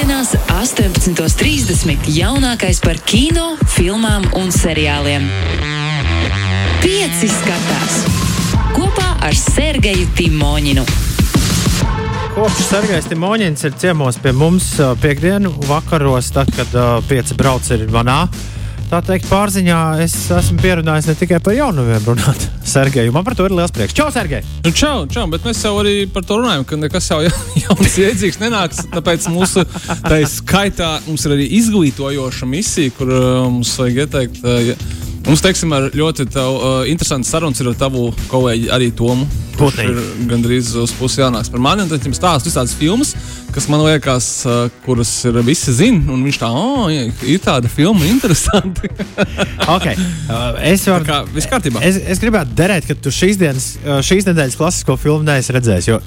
Piektdienās, 18.30. jaunākais par kino, filmām un seriāliem. Pieci skatās kopā ar Sergeju Timoņinu. Kopš Sergejs Timoņins ir ciemos pie mums uh, piekdienu vakaros, tad, kad uh, pieci brauc ir manā. Tā teikt, pārziņā es esmu pierunājis ne tikai par jaunumiem runāt. Sergeju, man par to ir liels prieks. Čau, Sergej! Nu, čau, čau, bet mēs jau arī par to runājam, ka nekas jau ja- jauns iedzīgs nenāks. Tāpēc mūsu tā skaitā mums ir arī izglītojoša misija, kur uh, mums vajag ieteikt. Uh, ja, Mums, teiksim, ļoti tavu, uh, interesantu sarunu ir ar tavu kolēģi arī Tomu. Ir gandrīz uz pusi jaunāks par mani. Tad viņam stāsta visādas filmas, kas man liekas, uh, kuras ir visi zina. Un viņš tā, oh, ir tāda filma, interesanti. Okay. Uh, es, Tā varu, kā viss kārtībā. es, es gribētu derēt, ka tu šīs, dienas, uh, šīs nedēļas klasisko filmu neesi redzējis. Jo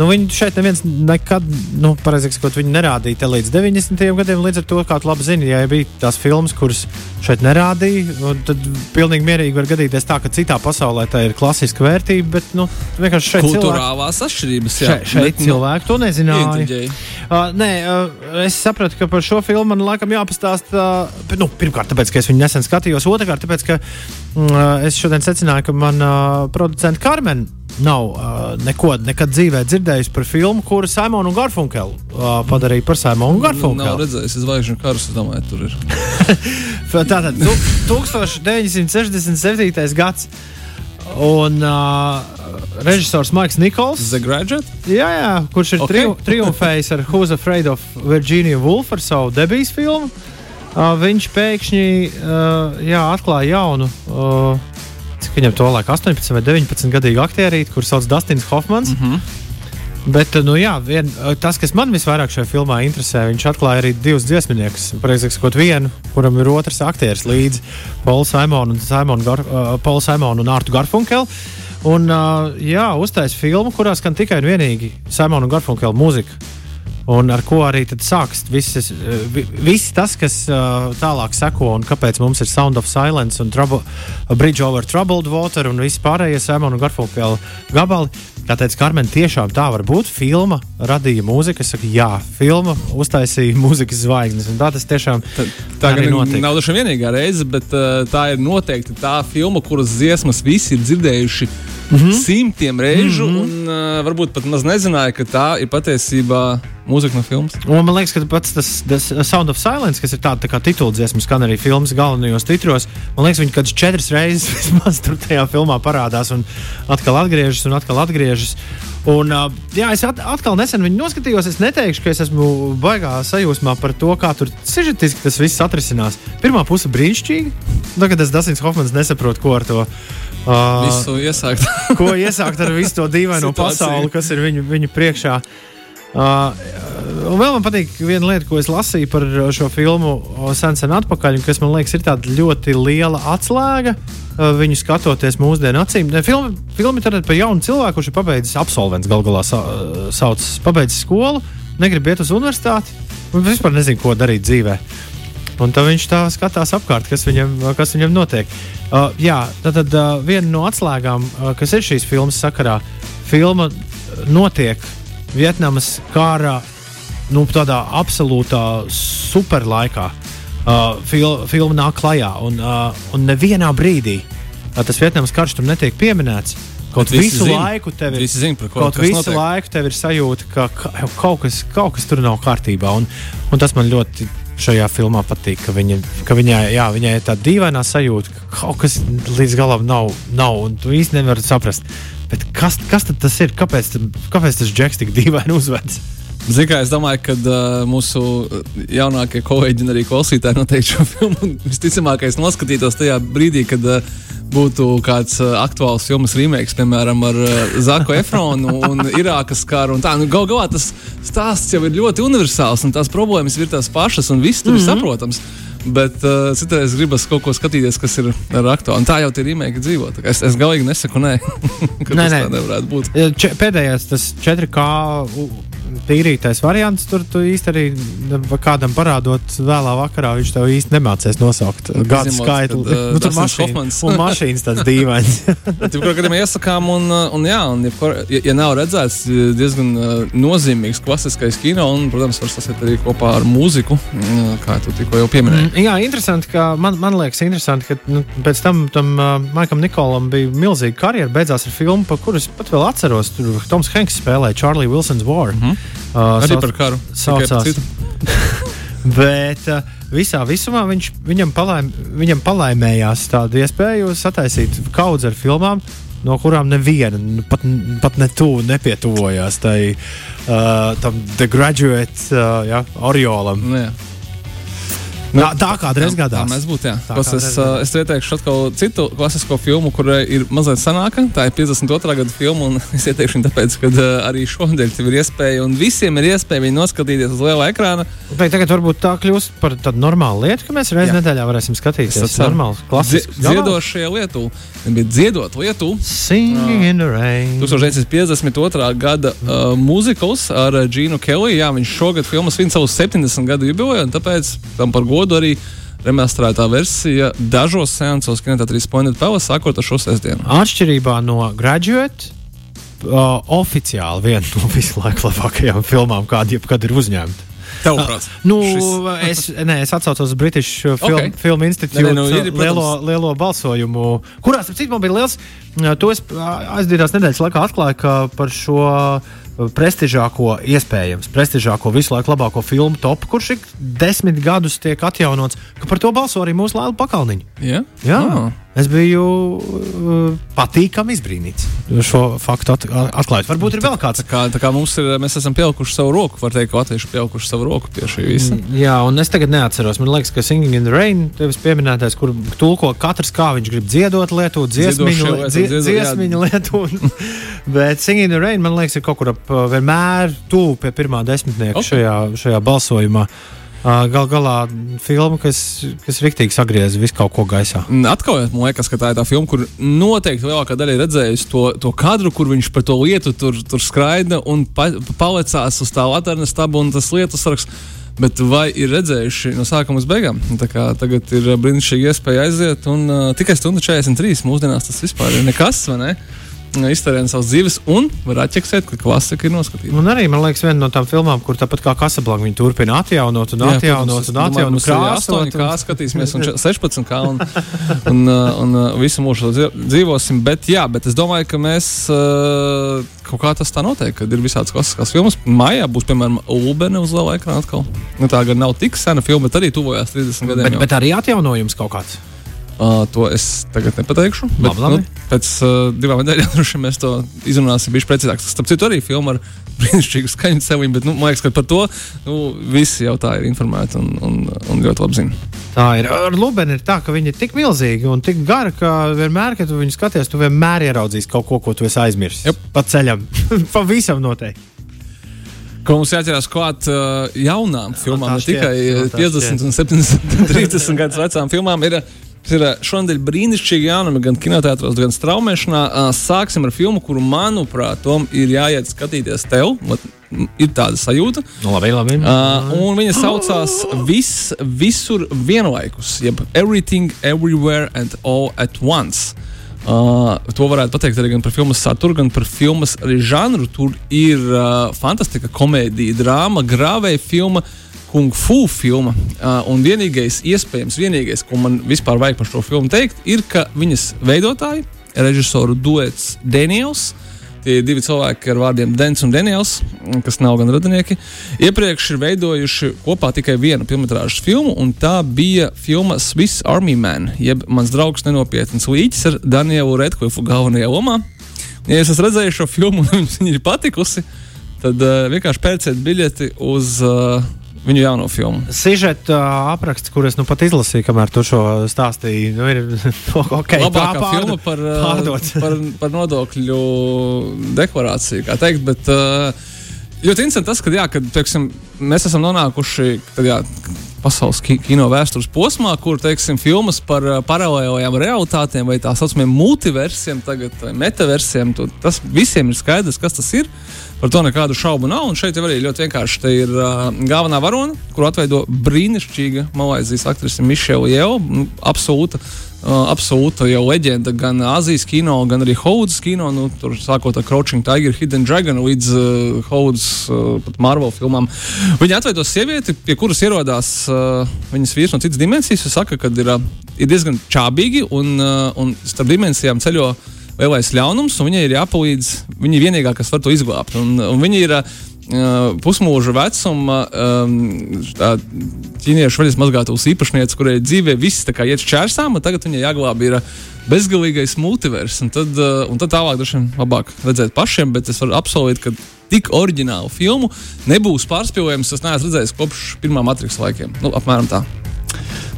nu, viņu šeit neviens nekad, nu, pareizāk sakot, viņi nerādīja te līdz 90. gadiem. Līdz ar to, kā tu labi zini, ja bija tās filmas, kuras šeit nerādīja, tad pilnīgi mierīgi var gadīties tā, ka citā pasaulē tā ir klasiska vērtība. Bet nu, vienkārši šeit cilvēki, Kultūrālās atšķirības. jā. šeit, šeit Bet, nu, cilvēki to nezināja. Uh, nē, uh, es sapratu, ka par šo filmu man laikam jāpastāsta. Uh, nu, pirmkārt, tāpēc, ka es viņu nesen skatījos, otrkārt, tāpēc, ka uh, es šodien secināju, ka mana uh, producenta Karmen nav uh, neko nekad dzīvē dzirdējusi par filmu, kuru Simonu Garfunkelu uh, padarīja par Simonu Nav Garfunkelu. redzējis zvaigžņu karus, es domāju, tur ir. Tātad tu, 1967. gads. Un uh, režisors Maiks Nikols. Jā, jā, kurš ir Ok. okay. tri triumfējis ar Who's Afraid of Virginia Woolf ar savu debijas filmu. Uh, viņš pēkšņi uh, jā, atklāja jaunu, uh, cik viņam to laika, 18 vai 19 gadīgu aktierīti, kurš sauc Dustins Hofmans. Mm -hmm. Bet uh, nu, jā, vien, uh, tas, kas man visvairāk šajā filmā interesē, viņš atklāja arī divus dziesminiekus. Precīzāk sakot, vienu, kuram ir otrs aktieris līdzi Paulu Simonu un, Simon Gar, uh, Paulu Simonu un Artu Garfunkelu. Un, uh, jā, uztaisīja filmu, kurā skan tikai un vienīgi Simona Garfunkela mūzika. Un ar ko arī sākas viss, vi- viss tas, kas uh, tālāk seko, un kāpēc mums ir Sound of Silence un trouble, Bridge over Troubled Water un viss pārējie Simona Garfunkela gabali. Kā teica Karmen, tiešām tā var būt. Filma radīja mūziku. Es saku, jā, filma uztaisīja mūzikas zvaigznes. Un tā tas tiešām Tā arī gan notika. nav daža vienīgā reize, bet uh, tā ir noteikti tā filma, kuras dziesmas visi ir dzirdējuši mm. -hmm. simtiem reižu, mm -hmm. un uh, varbūt pat maz nezināja, ka tā ir patiesībā mūzika no filmas. Un man liekas, ka pats tas, tas Sound of Silence, kas ir tāda tā kā titula dziesma, skan arī filmas galvenajos titros. Man liekas, viņi kādas četras reizes vismaz tur tajā filmā parādās un atkal atgriežas un atkal atgriežas. Un, uh, jā, es at, atkal nesen viņu noskatījos. Es neteikšu, ka es esmu baigā sajūsmā par to, kā tur sižetiski tas viss atrisinās. Pirmā puse brīnišķīgi. Tagad es Dasins Hofmans nesaprotu, ko ar to. Uh, Visu iesākt. ko iesākt ar visu to dīvaino pasauli, kas ir viņu, viņu priekšā. Uh, vēl man patīk viena lieta, ko es lasīju par šo filmu sen, sen atpakaļ, kas man liekas, ir tāda ļoti liela atslēga. uh, Viņu skatoties mūsdienu acīm. Filma, filma ir par jaunu cilvēku, kurš ir pabeidzis absolvents, galu galā sa, sauc, pabeidzis skolu, negrib iet uz universitāti un vispār nezinu, ko darīt dzīvē. Un tad viņš tā skatās apkārt, kas viņam, kas viņam notiek. Uh, jā, tad, tad uh, viena no atslēgām, uh, kas ir šīs filmas sakarā, filma notiek Vietnamas kara nu, tādā absolūtā superlaikā. Uh, fil, filma nāk klajā, un, uh, un nevienā brīdī uh, tas Vietnamas karš tur netiek pieminēts. Kaut Bet visu zina. laiku tev ir, par ko kaut visu notiek. laiku tev ir sajūta, ka kaut kas, kaut kas tur nav kārtībā. Un, un tas man ļoti šajā filmā patīk, ka, viņa, ka viņai, jā, viņai ir tāda dīvaina sajūta, ka kaut kas līdz galam nav, nav un tu īsti nevari saprast. Bet kas, kas tas ir? Kāpēc, kāpēc tas džeks tik dīvaini uzvedas? Ziniet, kā es domāju, ka uh, mūsu jaunākie kolēģi un arī klausītāji noteikti šo filmu visticamākais noskatītos tajā brīdī, kad uh, būtu kāds uh, aktuāls filmas remakes, piemēram, ar uh, Zaku Efronu un Irākas karu. un tā. Nu, Galu galā tas stāsts jau ir ļoti universāls, un tās problēmas ir tās pašas, un viss tur mm -hmm. ir saprotams. Bet uh, citreiz gribas kaut ko skatīties, kas ir ar aktuālu. Tā jau ir remake dzīvo. Es, es galīgi nesaku, nē, ka Nē, tas nē. tā nevarētu būt. Če, pēdējais, tas 4K u- tīrītais variants. Tur tu ne- kādam parādot vēlā vakarā, viņš tev īsti nemācīs nosaukt gadu Izņemot, skaitli. kad, uh, nu, tur Dustin mašīna, Hoffmans. un mašīnas tāds dīvains. Jebkurā gadījumā iesakām, un, uh, un, jā, un jebkur, ja, ja nav redzēts, uh, diezgan uh, nozīmīgs klasiskais kino, un, protams, var sasiet arī kopā ar mūziku, uh, kā tu tikko jau pieminēji. Mm, Jā, interesanti, ka man, man liekas, interesanti, ka nu, pēc tam tam uh, Maikam Nikolam bija milzīga karjera. Beidzās ar filmu, par kuru es pat vēl atceros. Tur Toms Hanks spēlēja Charlie Wilson's War. Mm -hmm. Uh, Arī sauc- par karu. saucās. Bet uh, visā visumā viņš, viņam, palaim, viņam palaimējās tāda iespēja sataisīt kaudzi ar filmām, no kurām neviena nu, pat, pat ne tuvu nepietuvojās tai, uh, tam The Graduate uh, ja, Oriolam. Nu, jā. Tā, tā kādreiz Tā gadās. mēs būtu. jā. Tā kādreiz Es, uh, es ieteikšu atkal citu klasisko filmu, kur uh, ir mazliet senāka. Tā ir 52. gada filma. un Es ieteikšu viņu tāpēc, ka uh, arī šodien tev ir iespēja, un visiem ir iespēja viņu noskatīties uz liela ekrāna. Bet tagad varbūt tā kļūst par tādu normālu lietu, ka mēs reizē nedēļā varēsim skatīties. Es Tas ir normāls, klasisks. Dzie- Dziedošie lietu, bija dziedot lietu. Singing in the rain. 1952. gada uh, mūzikls ar uh, Džinu Kelly. Jā, viņš šogad filmas svin savu 70 gadu jubileju, un tāpēc tam par godu arī remasterētā versija dažos seansos kinoteātrī Spoinet Palace sākot ar šo sestdienu. Atšķirībā no Graduate, uh, oficiāli viena no visu laiku labākajām filmām, kāda jebkad ir uzņemta. Tavuprāt, Nu, šis- es, ne, es atcaucos uz British Film, Ok. okay. Film Institute Nē, nē, nu, ir, lielo, lielo balsojumu, kurās, ap cik man bija liels, to es aizdītās nedēļas laikā atklāju, ka par šo prestižāko, iespējams, prestižāko visu laiku labāko filmu topu, kurš ik desmit gadus tiek atjaunots, ka par to balso arī mūsu Lēlu pakalniņu. Ja? Jā, Ah. Es biju uh, patīkami izbrīnīts šo faktu at, atklājot. Varbūt ir vēl kāds. Tā kā, tā kā mums ir, mēs esam pielikuši savu roku, var teikt, ka latvieši pielikuši savu roku pie šī visa. Jā, un es tagad neatceros. Man liekas, ka Singing in the Rain, tevis pieminētais, kur tulko katrs kā viņš grib dziedot, lietot dziesmiņu, dzie, dziesmiņu lietot. Bet Singing in the Rain, man liekas, ir kaut kur ap uh, vienmēr tuvu pie pirmā desmitnieka Ok. okay. šajā, šajā balsojumā. Gal galā filma, kas, kas riktīgi sagriez visu kaut ko gaisā. Atkal man liekas, ka tā ir tā filma, kur noteikti lielākā daļa ir redzējusi to, to kadru, kur viņš par to lietu tur, tur skraida un pa, palicās uz tā latvijas stabu un tas lietu saraksts. Bet vai ir redzējuši no sākuma līdz beigām? Tagad ir brīnišķīgi iespēja aiziet, un uh, tikai stunda 43 mūsdienās tas vispār ir nekas, vai ne? Iztērēt savas dzīves, un var atķeksēt, ka klasika ir noskatīta. Un arī, man liekas, viena no tām filmām, kur tāpat kā Casablanca, viņi turpina atjaunot un atjaunot un atjaunot krāsot. Kā skatīsimies, un če- 16 kā un, un, un uh, visu mūžu dzīv- dzīvosim. Bet, jā, bet es domāju, ka mēs kaut kā tas tā notiek, kad ir visādas klasiskās filmas. Mājā būs, piemēram, Lubene uz liela ekrāna atkal. Nu, tā gan nav tik sena filma, bet arī tuvojās 30 gadiem. Bet, jau. bet arī atjaunojums kaut kāds. Uh, to es tagad nepateikšu. Bet, Labi, labi. Nu, pēc uh, divām nedēļām droši vien mēs to izrunāsim bišķi precīzāk. Starp citu, arī filma ar brīnišķīgu skaņu seviņu, bet nu, man liekas, ka par to nu, visi jau tā ir informēti un, un, un ļoti labi zina. Tā ir. Ar Lubenu ir tā, ka viņi ir tik milzīgi un tik gari, ka vienmēr, kad tu viņu skaties, tu vienmēr ieraudzīsi kaut ko, ko tu esi aizmirsis. Jep. Pa ceļam. Pavisam noteikti. Ko mums jāķerās klāt uh, jaunām filmām, ne tikai jā, uh, tā 50 un 70, 30 gadus vecām filmām. Ir, ir uh, šonadēļ brīnišķīgi jaunumi gan kinoteātros, gan straumēšanā. Uh, Sāksim ar filmu, kuru, manuprāt, Tom ir jāiet skatīties tev. Ir tāda sajūta. Nu, labi, labi. Uh, un viņa saucās vis, Visur vienlaikus, jeb Everything, Everywhere and All at Once. Uh, to varētu pateikt arī par filmas saturu, gan par filmas žanru. Tur ir uh, fantastika, komēdija, drāma, grāvēja filma. Kung fu filma. Un vienīgais, iespējams, vienīgais, ko man vispār vajag par šo filmu teikt, ir, ka viņas veidotāji, režisoru duets Daniels, Tie divi cilvēki ar vārdiem Dens un Daniels, kas nav gan radinieki. Iepriekš ir veidojuši kopā tikai vienu filmu filmu, un tā bija filma Swiss Army Man, jeb mans draugs nenopietns līķis ar Danielu Redklifu galvenajā lomā. Ja jūs esat redzējuši šo filmu un jums viņa ir patikusi, tad uh, vienkārši pērciet biļeti uz uh, viņu jauno filmu. Sižeta apraksts, kurus nu pat izlasīju, kamēr tu šo stāstīji, nu, ir okay, Labākā pār- filma par, pārdots. par, par nodokļu deklarāciju, kā teikt. Bet, ļoti interesanti tas, ka, jā, kad, teiksim, mēs esam nonākuši tad, jā, pasaules kino vēstures posmā, kur teiksim, filmas par paralēlajām realitātēm vai tā saucamiem multiversiem, tagad, vai metaversiem. Tas visiem ir skaidrs, kas tas ir. Par to nekādu šaubu nav. Un šeit jau arī ļoti vienkārši te ir uh, galvenā varone, kur atveido brīnišķīga malaizijas aktrise Mišela Jēla. Nu, absolūta Uh, absolūta jau leģenda gan Azijas kino, gan arī Hovudas kino. Nu, tur sākot ar Crouching Tiger, Hidden Dragon līdz uh, Hovudas uh, Marvel filmām. Viņa atveido sievieti, pie kuras ierodās uh, viņas vīrs no citas dimensijas. Viņa saka, ka ir, uh, ir diezgan čābīgi un, uh, un starp dimensijām ceļo lielais ļaunums, un viņai ir jāpalīdz. Viņa ir vienīgā, kas var to izglābt. Un, un viņa ir uh, pusmūža vecuma um, ķīniešu vaļas mazgātavas īpašniece, kurai dzīvē viss iet šķērsām, un tagad viņai jāglābj ir bezgalīgais multivers. Un tad, uh, un tad tālāk droši vien labāk redzēt pašiem, bet es varu apsolīt, ka tik oriģinālu filmu nebūs pārspīlējums. Es neesmu redzējis kopš pirmā matriks laikiem. Nu, apmēram tā.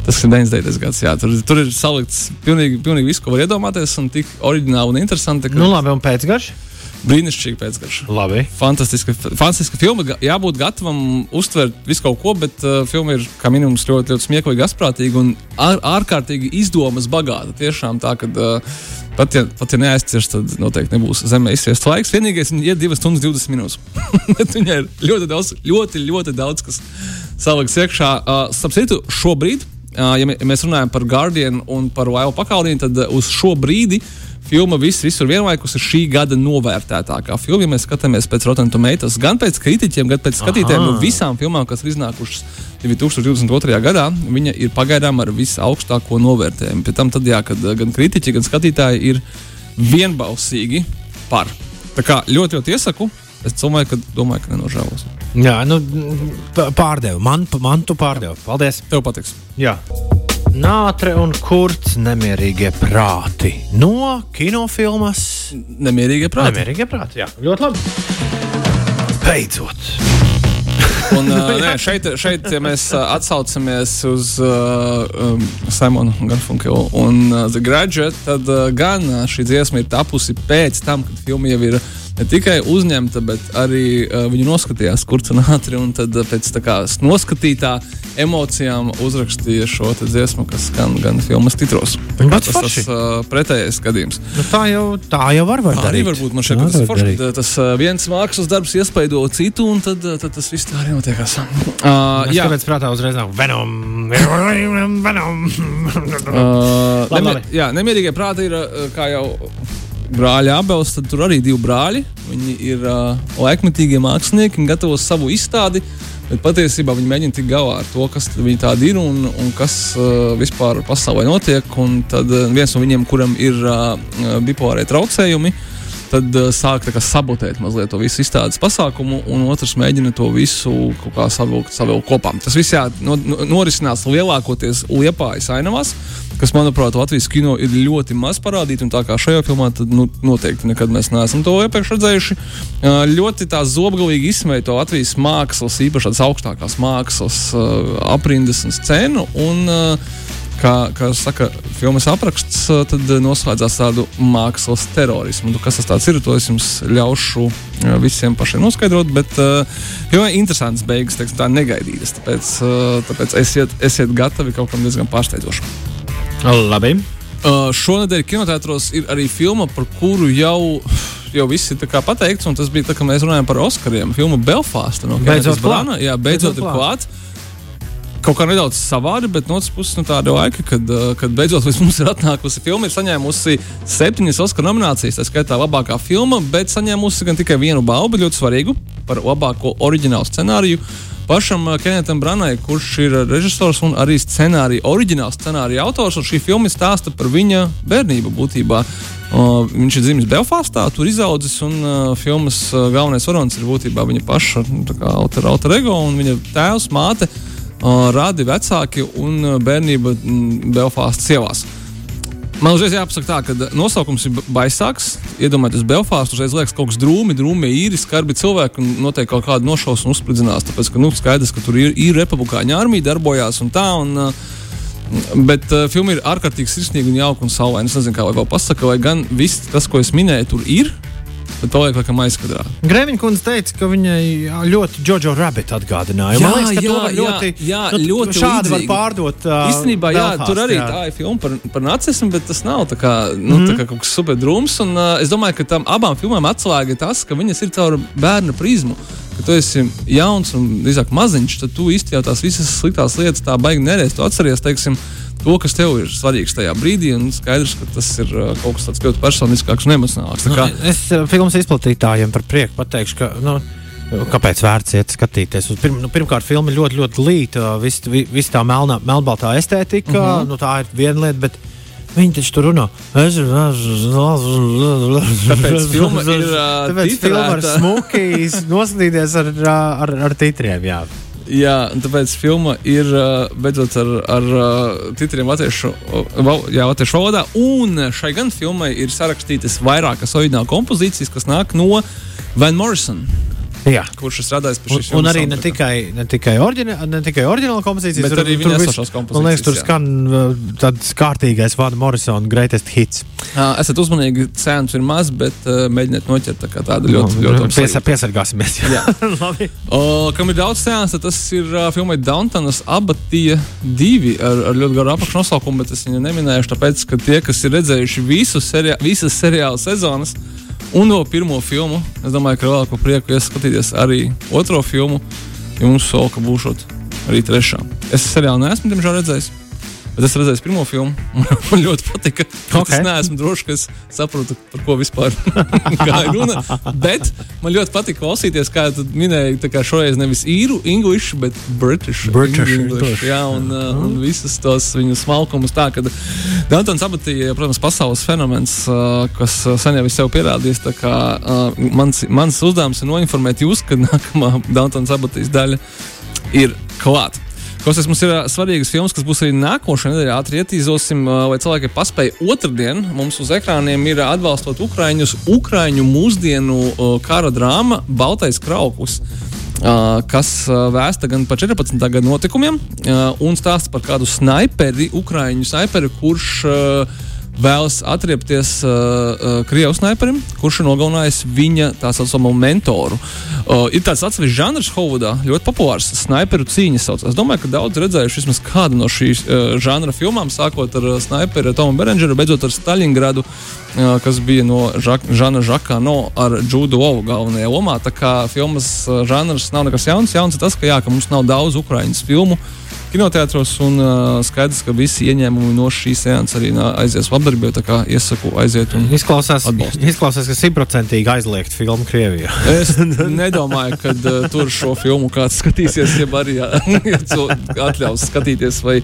Tas ir 99. gads. Jā, tur, tur ir salikts pilnīgi, pilnīgi viss, ko var iedomāties, un tik oriģināli un interesanti. Ka... Nu, labi, un pēcgarš? Brīnišķīgi pēcgarša. Labi. Fantastiska, fantastiska filma. Jābūt gatavam uztvert visu kaut ko, bet uh, filma ir kā minimums ļoti, ļoti smieklīga, asprātīga un ār, ārkārtīgi izdomas bagāta. Tiešām tā, ka uh, pat ja, pat ja neaizcirs, tad noteikti nebūs zemē izsviest laiks. Vienīgais, ir 2 stundas 20 minūtes. bet viņai ir ļoti daudz, ļoti, ļoti daudz, kas saliks iekšā. Uh, Starp citu, šobrīd, ja, mēs runājam par Guardian un par Laivu pakaudienu, tad uz šo brīdi filma viss, visur vienlaikus ir šī gada novērtētākā filma. Ja mēs skatāmies pēc Rotten Tomatoes, gan pēc kritiķiem, gan pēc skatītājiem no visām filmām, kas ir iznākušas 2022. gadā, viņa ir pagaidām ar visaugstāko novērtējumu. Pēc tam, tad, jā, kad gan kritiķi, gan skatītāji ir vienbalsīgi par. Tā kā ļoti, ļoti iesaku. Es domāju, ka, domāju, ka nenožēlos. Jā, nu, pārdevu. Man, man tu pārdevu. Paldies. Tev patiks. Jā. Nātre un kurts nemierīgie prāti no kinofilmas. Nemierīgie prāti. Nemierīgie prāti, jā. Ļoti labi. Beidzot. Un, uh, nē, šeit, šeit, ja mēs atsaucamies uz uh, um, Simonu Garfunkel un uh, The Graduate, tad uh, gan šī dziesma ir tapusi pēc tam, kad filma jau ir ne tikai uzņemta, bet arī uh, viņi noskatījās kurca nātri un tad uh, pēc tā kā noskatītā emocijām uzrakstīja šo dziesmu, kas skan gan filmas titros. Tā tas ir uh, pretējais gadījums. Nu, tā jau, tā jau var būt. Arī varbūt man ka tas ir forši. Tas uh, viens mākslas darbs iespaido citu, un tad, tad tas viss tā arī notiekās. Uh, jā, kāpēc prātā uzreiz nav Venom? Venom. uh, nemie, jā, nemierīgie prāti ir, kā jau brāļa abels, tad tur arī divi brāļi. Viņi ir uh, laikmetīgie mākslinieki un gatavo savu izstādi. Bet patiesībā viņi mēģina tikt galā ar to, kas viņi tādi ir un, un kas uh, vispār pasaulē notiek. Un tad viens no viņiem, kuram ir uh, bipolārie traucējumi, tad uh, sāk kā, sabotēt mazliet to visu izstādes pasākumu, un otrs mēģina to visu kaut kā savilkt, savilkt kopā. Tas viss jā, no, no, norisinās lielākoties liepājas ainavās kas, manuprāt, Latvijas kino ir ļoti maz parādīta. Tā kā šajā filmā, tad nu, noteikti nekad mēs neesam to iepriekš redzējuši. Ļoti tā zobgalīgi izsmeja to Latvijas mākslas, īpaši tādas augstākās mākslas aprindas un scēnu. Un, kā, kā saka, filmas apraksts, tad noslēdzās tādu mākslas terorismu. Nu, kas tas ir, to es jums ļaušu visiem pašiem noskaidrot. Bet jau ir interesants beigas, teiksim, tā negaidītas. Tāpēc, tāpēc esiet, esiet gatavi kaut kam diezgan pārsteidzošam. Labi. Uh, šonadēļ kinotētros ir arī filma, par kuru jau, jau viss ir pateikts. Tas bija tā, kad mēs runājām par Oskariem. Filma Belfāsta no Beidzot Brāna. Jā, beidzot, beidzot ir klāta. Kaut kā nedaudz savādi, bet no otras puses, nu, tāda laika, kad, uh, kad beidzot mums ir atnākusi filma, ir saņēmusi septiņas Oskara nominācijas. Tā skaitā labākā filma, bet saņēmusi gan tikai vienu balvu, ļoti svarīgu par labāko oriģinālu scenāriju pašam uh, Kenetam Branai, kurš ir režisors un arī scenārija, oriģināls scenārija autors. Šī filma stāsta par viņa bērnību būtībā. Uh, viņš ir dzimis Belfāstā, tur izaudzis, un uh, filmas uh, galvenais varonis ir būtībā viņa paša nu, autora, autora ego un viņa tēvs, māte, uh, radi vecāki un uh, bērnība mm, Belfāstas ielās. Uh, Man uzreiz jāpasaka tā, ka nosaukums ir baisāks. Iedomājieties, Belfāstā uzreiz liekas kaut kas drūmi, drūmi, īri, skarbi cilvēki un noteikti kaut kāda nošausma uzspridzinās. Tāpēc, ka nu, skaidrs, ka tur ir, ir republikāņu armija darbojās un tā. Un, uh, Bet uh, filma ir ārkārtīgi sirsnīga un jauka un saulaina. Es nezinu, kā lai vēl pasakā, vai gan viss tas, ko es minēju, tur ir. Bet paliek laikam aizkadrā. Grēmiņa kundze teica, ka viņai ļoti Jojo Rabbit atgādināja. Jā, Man liekas, ka jā, to var ļoti, jā, nu, ļoti šādi var līdzīgi. pārdot. Uh, Īstenībā, jā, Belfast, tur arī jā. tā ir filma par, par nacismu, bet tas nav tā kā, nu, mm. tā kā kaut kas super drūms. Un, uh, es domāju, ka tam abām filmām atslēga tas, ka viņas ir caur bērnu prizmu. Kad tu esi jauns un drīzāk maziņš, tad tu jau tās visas sliktās lietas tā baigi nereiz. Tu atceries, teiksim, to, kas tev ir svarīgs tajā brīdī, un skaidrs, ka tas ir uh, kaut kas tāds ļoti personiskāks un emocionāls. Tā kā, Nu, es uh, filmas izplatītājiem par prieku pateikšu, ka. Nu, Kāpēc vērts iet skatīties? Uz Pirm, nu, pirmkārt, filma ļoti, ļoti glīta. Viss vis tā melnā, melnbaltā estētika, uh Mhm. -huh. nu, tā ir viena lieta. Bet... Viņi taču tur runā. Tāpēc filma ir, ā, Tāpēc filma ar smukīs noskatīties ar, ar, ar titriem. Jā. Jā, un tāpēc filma ir beidzot ar, ar titriem latviešu, jā, latviešu valodā. Un šai gan filmai ir sarakstītas vairākas oriģināla kompozīcijas, kas nāk no Van Morrison, Jā. kurš ir Un, šīs un filmas. arī ne tikai, ne tikai, orģina, ne tikai oriģināla kompozīcija, Bet arī viņa esošās Man liekas, tur kompozīcijas, skan uh, tāds kārtīgais Vada Morrisona greatest hits. Uh, esat uzmanīgi, cēlons ir maz, bet uh, mēģiniet noķert tā tādu ļoti, ļoti, ļoti Pies, piesargāsimies. Jā. Labi. O, kam ir daudz tad tas ir uh, filmai Downtonas abatija divi ar, ar ļoti garu apakšnosaukumu, bet es viņu neminēšu, tāpēc, ka tie, kas ir redzējuši visu seria visas seriāla sezonas un no pirmo filmu, es domāju, ka ar lielāko prieku ieskatīties arī otro filmu, jo mums sola, ka būšot arī trešā. Es seriālu neesmu, diemžēl, redzējis. Bet es redzēju pirmo filmu. Man ļoti patika. Okay. Ok. Es neesmu drošs, ka es saprotu, par ko vispār ir runa. Bet man ļoti patika klausīties, kā tu minēji, tā kā šoreiz nevis īru English, bet British. British English. Jā, un, uh, un visas tos viņu smalkumus tā, ka Dantons abatija, protams, pasaules fenomens, uh, kas uh, sen jau ir sev pierādījis. Tā kā uh, mans, mans uzdevums ir noinformēt jūs, ka nākamā Dantons abatijas daļa ir klāta. Klausies, mums ir svarīgas filmas, kas būs arī nākošais nedēļa. Ātri ietīzosim, lai cilvēki paspēj otrdien. Mums uz ekrāniem ir atbalstot Ukrāņus, Ukrāņu mūsdienu kara drāma Baltais Krauklis. ā, Kas ā, vēsta gan par 14. gada notikumiem, ā, un stāsta par kādu snaiperi, Ukrāņu snaiperi, kurš uh, vēlas atriepties uh, uh, Krievijas sniperim, kurš ir nogalinājis viņa tā saucamo mentoru. Uh, ir tāds atsevišķs žanrs Hovudā, ļoti populārs - sniperu cīņas. Sauc. Es domāju, ka daudz redzējuši vismaz kādu no šīs uh, žanra filmām, sākot ar uh, sniperu Tomu Berengeru, beidzot ar Staļingradu, uh, kas bija no Žak Žana Žakano ar Džudu Ovu galvenajā lomā. Tā kā filmas uh, žanrs nav nekas jauns. Jauns ir tas, ka, jā, ka mums nav daudz ukraiņu filmu kinoteātros, un uh, skaidrs, ka visi ieņēmumi no šīs sēnes arī nā- aizies labdarībā. Tā kā iesaku aiziet. Un... Izklausās, Atbalstu. izklausās, ka simtprocentīgi aizliegt filmu Krievijā. Es nedomāju, ka uh, tur šo filmu kāds skatīsies, ja arī ja, ja atļaus skatīties. Vai,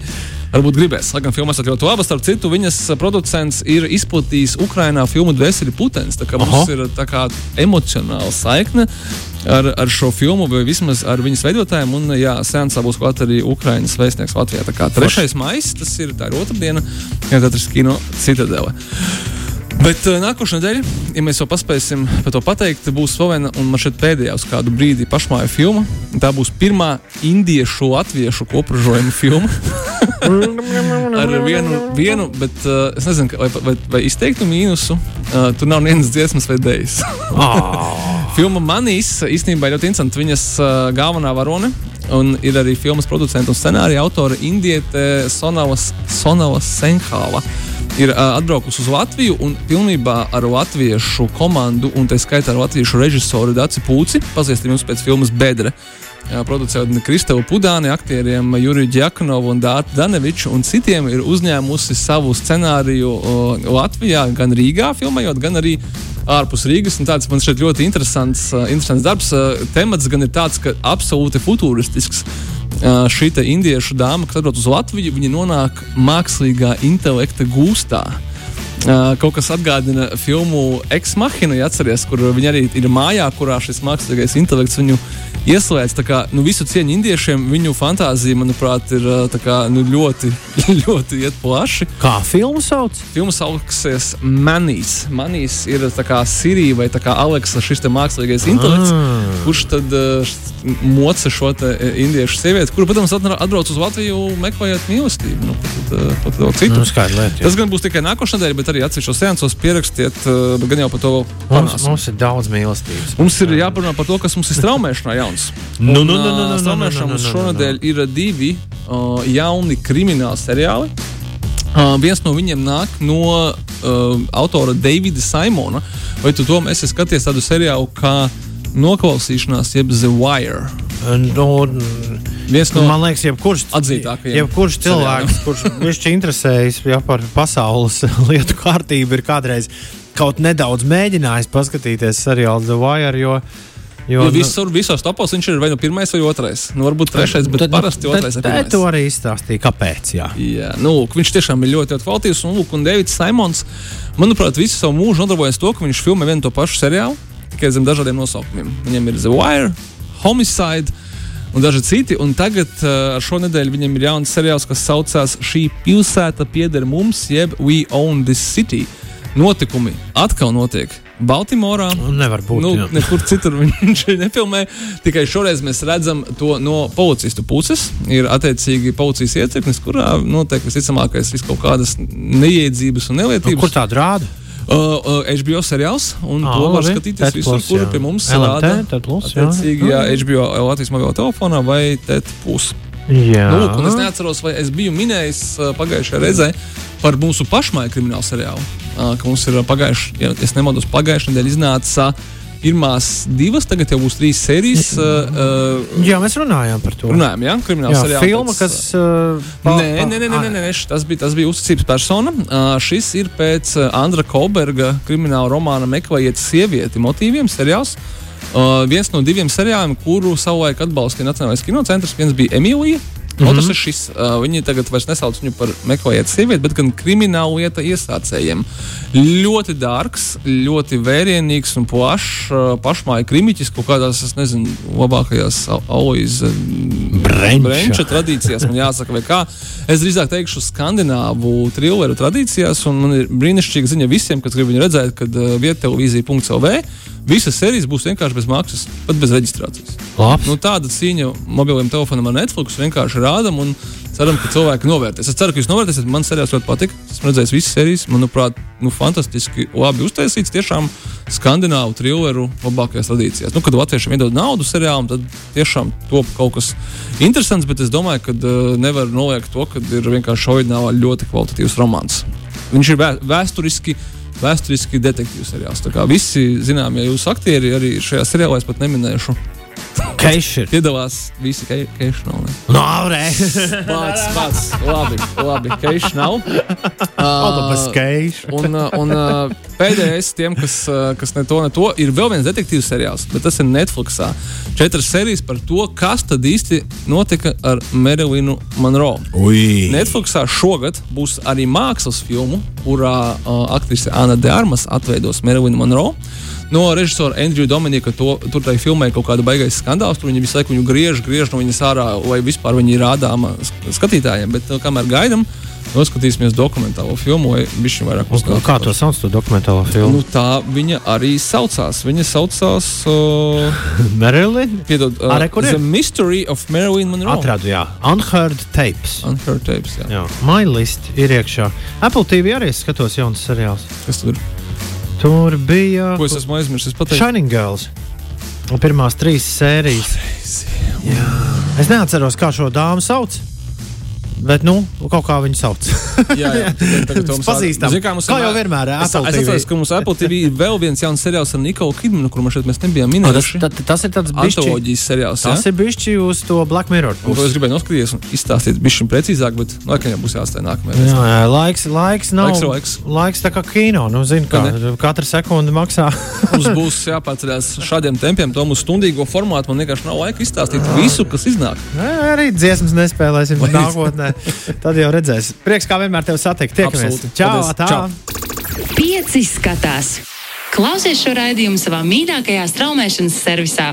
Varbūt gribēs, lai gan filmā esat ļoti laba. Starp citu, viņas uh, producents ir izplatījis Ukraiņā filmu Dvēseli Putens. Tā kā mums Aha. ir tā kā emocionāla saikne ar, ar šo filmu, vai vismaz ar viņas veidotājiem. Un, jā, sēnesā būs klāt arī Ukraiņas vēstnieks Latvijā. Tā kā 3. maija, tas ir, ir otrdiena, ja katrs kino citadele. Bet uh, nākošais nedēļa, ja mēs jau paspēsim par to pateikt, būs vēl viena, un man šeit pēdējā uz kādu brīdi pašmāju filma. Tā būs pirmā indiešu latviešu kopražojuma filma. Ar vienu, vienu bet uh, es nezinu, vai, vai, vai izteiktu mīnusu. Uh, tur nav nevienas dziesmas vai dēļas. Filma Manīs īstenībā ir ļoti interesanta. Viņas uh, galvenā varone un ir arī filmas producenta un scenārija autore Indiete Sonavas, Sonavas Senhāla. Ir uh, atbraukusi uz Latviju un pilnībā ar latviešu komandu, un tā skaitā ar latviešu režisoru Daci Pūci, pazīstam jums pēc filmas Bedre. Jā, Producēta Kristeva Pudāne, aktieriem Juriju Džekanovu un Dārtu Daneviču un citiem ir uzņēmusi savu scenāriju o, Latvijā, gan Rīgā filmējot, gan arī ārpus Rīgas. Tāds man šķiet ļoti interesants, uh, interesants darbs. Uh, Temats gan ir tāds, ka absolūti futuristisks. Šī indiešu dāma, kas atbrauc uz Latviju, viņa nonāk mākslīgā intelekta gūstā. Kaut kas atgādina filmu Ex-Machina, ja atcerieties, kur viņi arī ir mājā, kurā šis mākslīgais intelekts viņu ieslēdz. Tā kā nu, visu cieņu indiešiem, viņu fantāzija, manuprāt, ir tā kā, nu, ļoti, ļoti iet plaši. Kā filmu sauc? Filma sauksies Manīs. Manīs ir tā kā Sirija vai kā Aleksa, šis mākslīgais intelekts, Ah. kurš tad moca šo indiešu sievieti, kuru, protams, atbrauc uz Latviju meklējot mīlestību. Nu, pat, uh, pat vēl citu. Nu, skaidrs, lieta. Tas gan būs tikai nākošais nedēļa, varbūt arī atsevišķos seansos pierakstiet, uh, bet gan jau par to vēl Mums, parunāsim. mums ir daudz mīlestības. Mums ir jāparunā par to, kas mums ir straumēšanā jauns. Nu, nu, nu, nu, nu, nu, Straumēšanā nu, nu, mums nu, nu, šonadēļ ir divi uh, jauni krimināli seriāli. Uh, viens no viņiem nāk no uh, autora Davida Simona. Vai tu to esi skaties tādu seriālu kā Noklausīšanās, jeb The Wire? Nu, Viens no man liekas, jebkurš, atzītākajiem jebkurš cilvēks, kurš viņš interesējas ja, par pasaules lietu kārtību, ir kādreiz kaut nedaudz mēģinājis paskatīties seriālu The Wire. Jo, Jo, jo, jo visur, visos topos viņš ir vai nu pirmais vai otrais. Nu, varbūt trešais, bet tad- parasti otrais. tad- ir pirmais. tad To arī izstāstīja, kāpēc. Jā. Jā, nu, lūk, viņš tiešām ir ļoti, kvalitīvs. Un, lūk, un Davids Simons, manuprāt, visu savu mūžu nodarbojas to, ka viņš filmē vienu to pašu seriālu, tikai zem dažādiem nosaukumiem. Viņam ir The Wire, Homicide. Un daži citi, un tagad uh, ar šo nedēļu viņam ir jauns seriāls, kas saucās Šī pilsēta pieder mums, jeb We Own This City. Notikumi atkal notiek Baltimorā. Nu, Nevar būt. Nu, jā. nekur citur viņš nefilmē. Tikai šoreiz mēs redzam to no policistu puses. Ir attiecīgi policijas iecirknis, kurā notiek visticamākais vis kaut kādas neiedzības un Nu, nelietības. kur tādu rāda? Uh, uh, HBO seriāls, un Ā, to var skatīties visur, plus, kur jā. pie mums LMT, rāda. Plus, jā. Attiecīgi, jā, HBO Latvijas mobilā telefonā vai TET plus. Jā, Nu, lūk, es neatceros, vai es biju minējis uh, pagājušajā reizē par mūsu pašmāju kriminālu seriālu. Uh, ka mums ir pagājušajā, ja es nemaldos, pagājušajā nedēļā iznāca pirmās divas, tagad jau būs trīs sērijas. Uh, uh, jā, mēs runājām par to. runājam, jā, krimināla seriāla. filma, pēc, kas. Uh, pa- Nē, nē, nē, nē, nē, nē, nē, tas bija, tas bija uzticības persona. Uh, šis ir pēc uh, Andra Kolberga krimināla romāna Meklējiet sievieti motīviem seriāls. Uh, viens no diviem seriāliem, kuru savulaik atbalstīja Nacionālais kinocentrs, viens bija Emīlija. Mm -hmm. Šis. Uh, viņi tagad vairs nesauc viņu par meklējiet sievieti, bet gan kriminālu lieta iesācējiem. Ļoti dārgs, ļoti vērienīgs un plašs uh, pašmāja krimiķis kaut kādās, es nezinu, labākajās Aloijas Brenča tradīcijās, man jāsaka, vai kā. Es drīzāk teikšu, skandināvu trilleru tradīcijās, un man ir brīnišķīga ziņa visiem, kas grib viņu redzēt, kad uh, viettelevīzija.lv visas sērijas būs vienkārši bez maksas, pat bez reģistrācijas. Labs. Nu, tāda cīņa mobiliem telefonam ar Netflix vienkārši rādam un ceram, ka cilvēki novērtēs. Es ceru, ka jūs novērtēsiet. Man seriāls ļoti patika. Esmu redzējis visas sērijas. Manuprāt, nu, fantastiski labi uztaisīts. Tiešām skandināvu trilleru labākajās tradīcijās. Nu, kad latviešiem iedod naudu seriālam, tad tiešām top kaut kas interesants. Bet es domāju, ka uh, nevar noliegt to, ka ir vienkārši oriģinālā ļoti kvalitatīvs romāns. Viņš ir vē vēsturiski. Vēsturiski detektīvs seriāls. Visi zinām, ja jūs aktieri arī šajā seriālā es pat neminēšu. Keišs ir. Piedalās visi keiši nav. ne? No, aurē. Pats, pats. Labi, labi. Keiši nav. Autobus keišs. Un, uh, un uh, pēdējais, tiem, kas, uh, kas ne to, ne to, ir vēl viens detektīvs seriāls, bet tas ir Netflixā. Četras sērijas par to, kas tad īsti notika ar Marilinu Monroe. Ui. Netflixā šogad būs arī mākslas filma, kurā uh, aktrise Anna Dārmas atveidos Marilinu Monroe. No režisora Andrija Dominika to, tur tajā filmē ir kaut kāda baigais skandāls. Tur viņi visu laiku viņu griež, griež no viņas ārā, vai vispār viņi ir rādāma sk- skatītājiem. Bet uh, kamēr gaidām, noskatīsimies dokumentālo filmu, vai viņš vairāk Un Kā to sauc, to dokumentālo Nu, filmu? tā viņa arī saucās. Viņa saucās, uh, Marilyn? piedod, uh, Are, kur ir? The Mystery of Marilyn Monroe. Atradu, jā. Unheard tapes. Unheard tapes, jā. Jā, MyList ir iekšā. Apple TV arī skatos jaunas seriāls. Kas tur ir? Tur bija Ko es esmu aizmirsis pateikt? Shining Girls. Pirmās trīs sērijas. Jā. Es neatceros, kā šo dāmu sauc. Bet, nu, kaut kā viņu sauc. Jā, jā. Mums Pazīstam. Zini, kā mums Kā jau vienmēr- Es, Apple es atceros, ka mums Apple TV ir vēl viens jauns seriāls ar Nikolu Kidmanu, kur man šeit mēs nebijām minējuši. tas, tas ir tāds bišķi, seriāls. tas ir bišķi uz to Black Mirror Un to es gribēju noskatīties un izstāstīt bišķi precīzāk, bet laikam jau būs jāstāj nākamajā. Jā, jā, laiks, laiks nav. Laiks laiks. laiks tā kā kino. Nu, zini, kā, Vai katra sekunde maksā. Mums būs jāpārceļās šādiem tempiem, to mūsu stundīgo formātu. Man vienkārši nav laika izstāstīt visu, kas iznāk. Nē, Arī dziesmas nespēlēsim nākotnē. Tad jau redzēsim. Prieks, kā vienmēr tevi satikt. Tiekamies. Čau! Čau. Pieci skatās. Klausies šo raidījumu savā mīļākajā straumēšanas servisā.